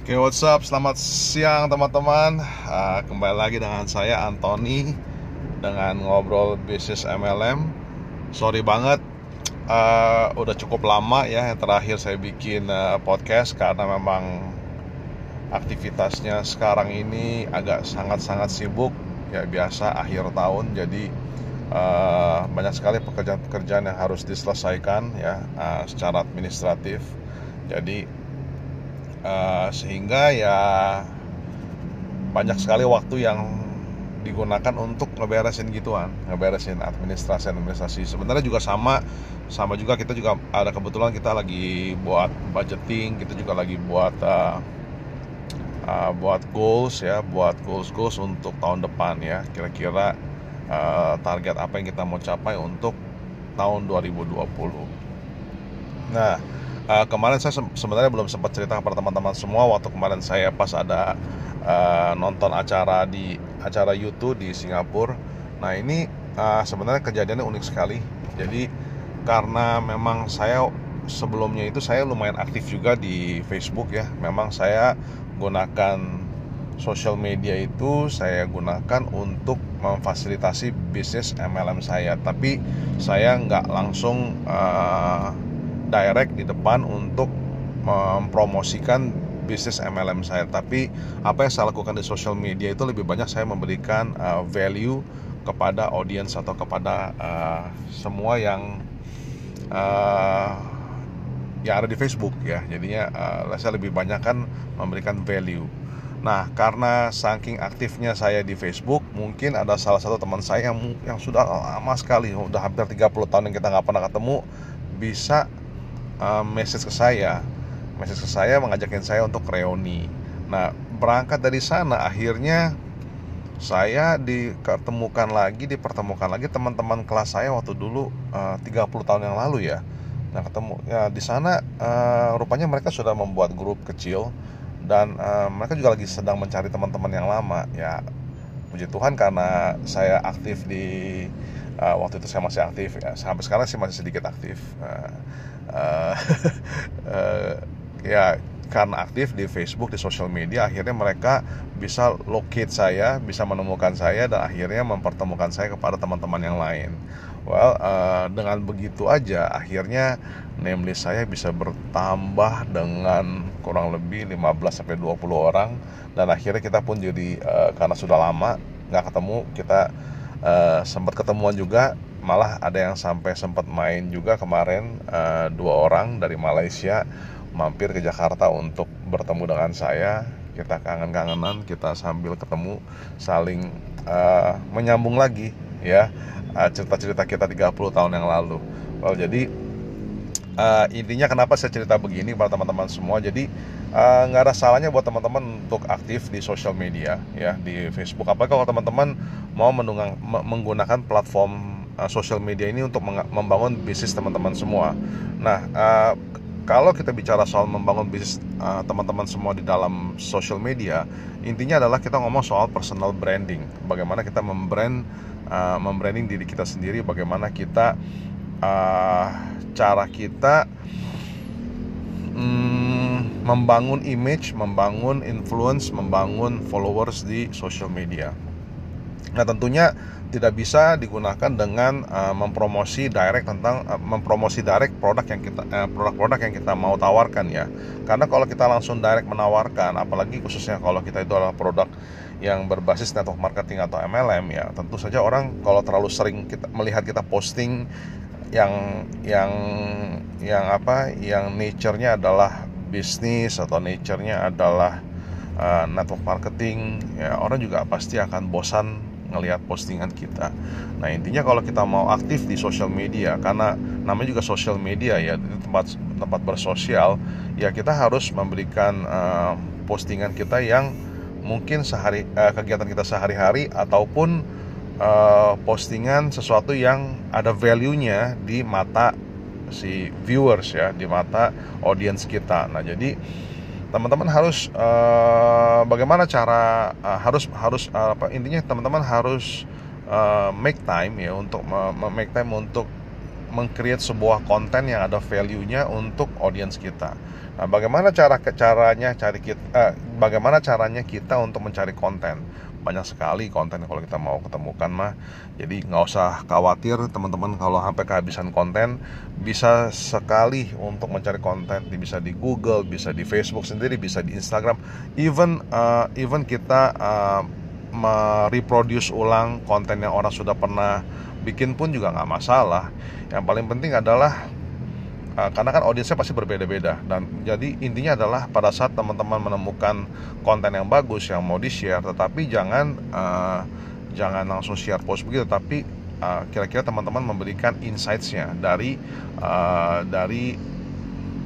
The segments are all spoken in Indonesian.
Oke, what's up? Selamat siang teman-teman. Uh, kembali lagi dengan saya Anthony dengan ngobrol bisnis MLM. Sorry banget, uh, udah cukup lama ya yang terakhir saya bikin uh, podcast karena memang aktivitasnya sekarang ini agak sangat-sangat sibuk ya biasa akhir tahun jadi uh, banyak sekali pekerjaan-pekerjaan yang harus diselesaikan ya uh, secara administratif. Jadi uh, sehingga ya banyak sekali waktu yang digunakan untuk ngeberesin gituan, ngeberesin administrasi administrasi. Sebenarnya juga sama, sama juga kita juga ada kebetulan kita lagi buat budgeting, kita juga lagi buat uh, uh, buat goals ya, buat goals goals untuk tahun depan ya. Kira-kira uh, target apa yang kita mau capai untuk tahun 2020. Nah, uh, kemarin saya se sebenarnya belum sempat cerita kepada teman-teman semua waktu kemarin saya pas ada uh, nonton acara di acara YouTube di Singapura. Nah ini uh, sebenarnya kejadiannya unik sekali. Jadi karena memang saya sebelumnya itu saya lumayan aktif juga di Facebook ya. Memang saya gunakan sosial media itu saya gunakan untuk memfasilitasi bisnis MLM saya. Tapi saya nggak langsung uh, direct di depan untuk mempromosikan bisnis MLM saya. Tapi apa yang saya lakukan di social media itu lebih banyak saya memberikan uh, value kepada audience atau kepada uh, semua yang uh, yang ada di Facebook ya. Jadinya uh, saya lebih banyak kan memberikan value. Nah, karena saking aktifnya saya di Facebook, mungkin ada salah satu teman saya yang yang sudah lama sekali, udah hampir 30 tahun yang kita nggak pernah ketemu, bisa uh, message ke saya. Message ke saya mengajakin saya untuk reuni. Nah berangkat dari sana akhirnya saya diketemukan lagi dipertemukan lagi teman-teman kelas saya waktu dulu uh, 30 tahun yang lalu ya. Nah ketemu ya di sana uh, rupanya mereka sudah membuat grup kecil dan uh, mereka juga lagi sedang mencari teman-teman yang lama ya puji Tuhan karena saya aktif di uh, waktu itu saya masih aktif ya. Sampai sekarang sih masih sedikit aktif. Uh, uh, uh, ya karena aktif di Facebook di sosial media akhirnya mereka bisa locate saya bisa menemukan saya dan akhirnya mempertemukan saya kepada teman-teman yang lain. Well uh, dengan begitu aja akhirnya name list saya bisa bertambah dengan kurang lebih 15 sampai 20 orang. Dan akhirnya kita pun jadi uh, karena sudah lama nggak ketemu kita uh, sempat ketemuan juga. Malah ada yang sampai sempat main juga kemarin uh, dua orang dari Malaysia mampir ke Jakarta untuk bertemu dengan saya. Kita kangen-kangenan kita sambil ketemu saling uh, menyambung lagi ya cerita-cerita uh, kita 30 tahun yang lalu. Well jadi uh, intinya kenapa saya cerita begini kepada teman-teman semua jadi nggak uh, ada salahnya buat teman-teman untuk aktif di sosial media ya di Facebook apalagi kalau teman-teman mau menggunakan platform uh, sosial media ini untuk membangun bisnis teman-teman semua. Nah, uh, kalau kita bicara soal membangun bisnis uh, teman-teman semua di dalam sosial media, intinya adalah kita ngomong soal personal branding. Bagaimana kita membrand, uh, membranding diri kita sendiri, bagaimana kita uh, cara kita mm, membangun image, membangun influence, membangun followers di social media. Nah tentunya tidak bisa digunakan dengan uh, mempromosi direct tentang uh, mempromosi direct produk yang kita produk eh, produk-produk yang kita mau tawarkan ya. Karena kalau kita langsung direct menawarkan, apalagi khususnya kalau kita itu adalah produk yang berbasis network marketing atau MLM ya, tentu saja orang kalau terlalu sering kita melihat kita posting yang yang yang apa, yang nature-nya adalah bisnis atau nature-nya adalah uh, network marketing, ya orang juga pasti akan bosan ngelihat postingan kita. Nah intinya kalau kita mau aktif di sosial media, karena namanya juga sosial media ya, itu tempat tempat bersosial, ya kita harus memberikan uh, postingan kita yang mungkin sehari uh, kegiatan kita sehari-hari ataupun uh, postingan sesuatu yang ada value-nya di mata si viewers ya, di mata audience kita. Nah jadi teman-teman harus uh, bagaimana cara uh, harus harus uh, apa intinya teman-teman harus uh, make time ya untuk uh, make time untuk mengcreate sebuah konten yang ada value-nya untuk audiens kita. Nah, bagaimana cara caranya cari kita eh, bagaimana caranya kita untuk mencari konten? Banyak sekali konten kalau kita mau ketemukan mah. Jadi nggak usah khawatir teman-teman kalau sampai kehabisan konten bisa sekali untuk mencari konten bisa di Google, bisa di Facebook sendiri, bisa di Instagram, even uh, even kita uh, mereproduce ulang konten yang orang sudah pernah bikin pun juga nggak masalah. Yang paling penting adalah uh, karena kan audiensnya pasti berbeda-beda dan jadi intinya adalah pada saat teman-teman menemukan konten yang bagus yang mau di share, tetapi jangan uh, jangan langsung share post begitu, tapi uh, kira-kira teman-teman memberikan insightsnya dari uh, dari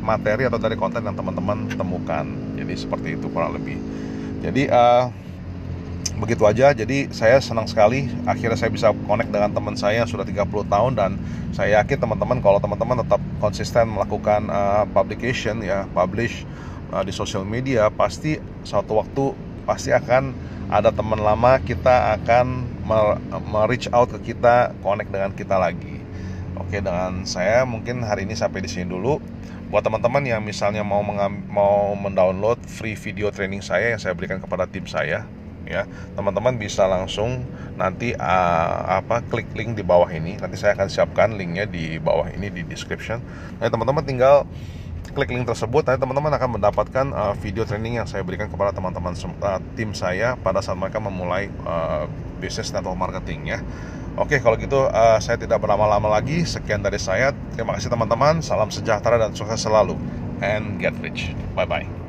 materi atau dari konten yang teman-teman temukan. Jadi seperti itu kurang lebih. Jadi uh, begitu aja jadi saya senang sekali. Akhirnya saya bisa connect dengan teman saya yang sudah 30 tahun dan saya yakin teman-teman kalau teman-teman tetap konsisten melakukan uh, publication ya publish uh, di sosial media pasti suatu waktu pasti akan ada teman lama kita akan me-reach out ke kita connect dengan kita lagi. Oke dengan saya mungkin hari ini sampai di sini dulu. Buat teman-teman yang misalnya mau mau mendownload free video training saya yang saya berikan kepada tim saya ya teman-teman bisa langsung nanti uh, apa klik link di bawah ini nanti saya akan siapkan linknya di bawah ini di description nanti teman-teman tinggal klik link tersebut nanti teman-teman akan mendapatkan uh, video training yang saya berikan kepada teman-teman uh, tim saya pada saat mereka memulai uh, bisnis network marketing ya Oke, kalau gitu uh, saya tidak berlama-lama lagi. Sekian dari saya. Terima kasih teman-teman. Salam sejahtera dan sukses selalu. And get rich. Bye bye.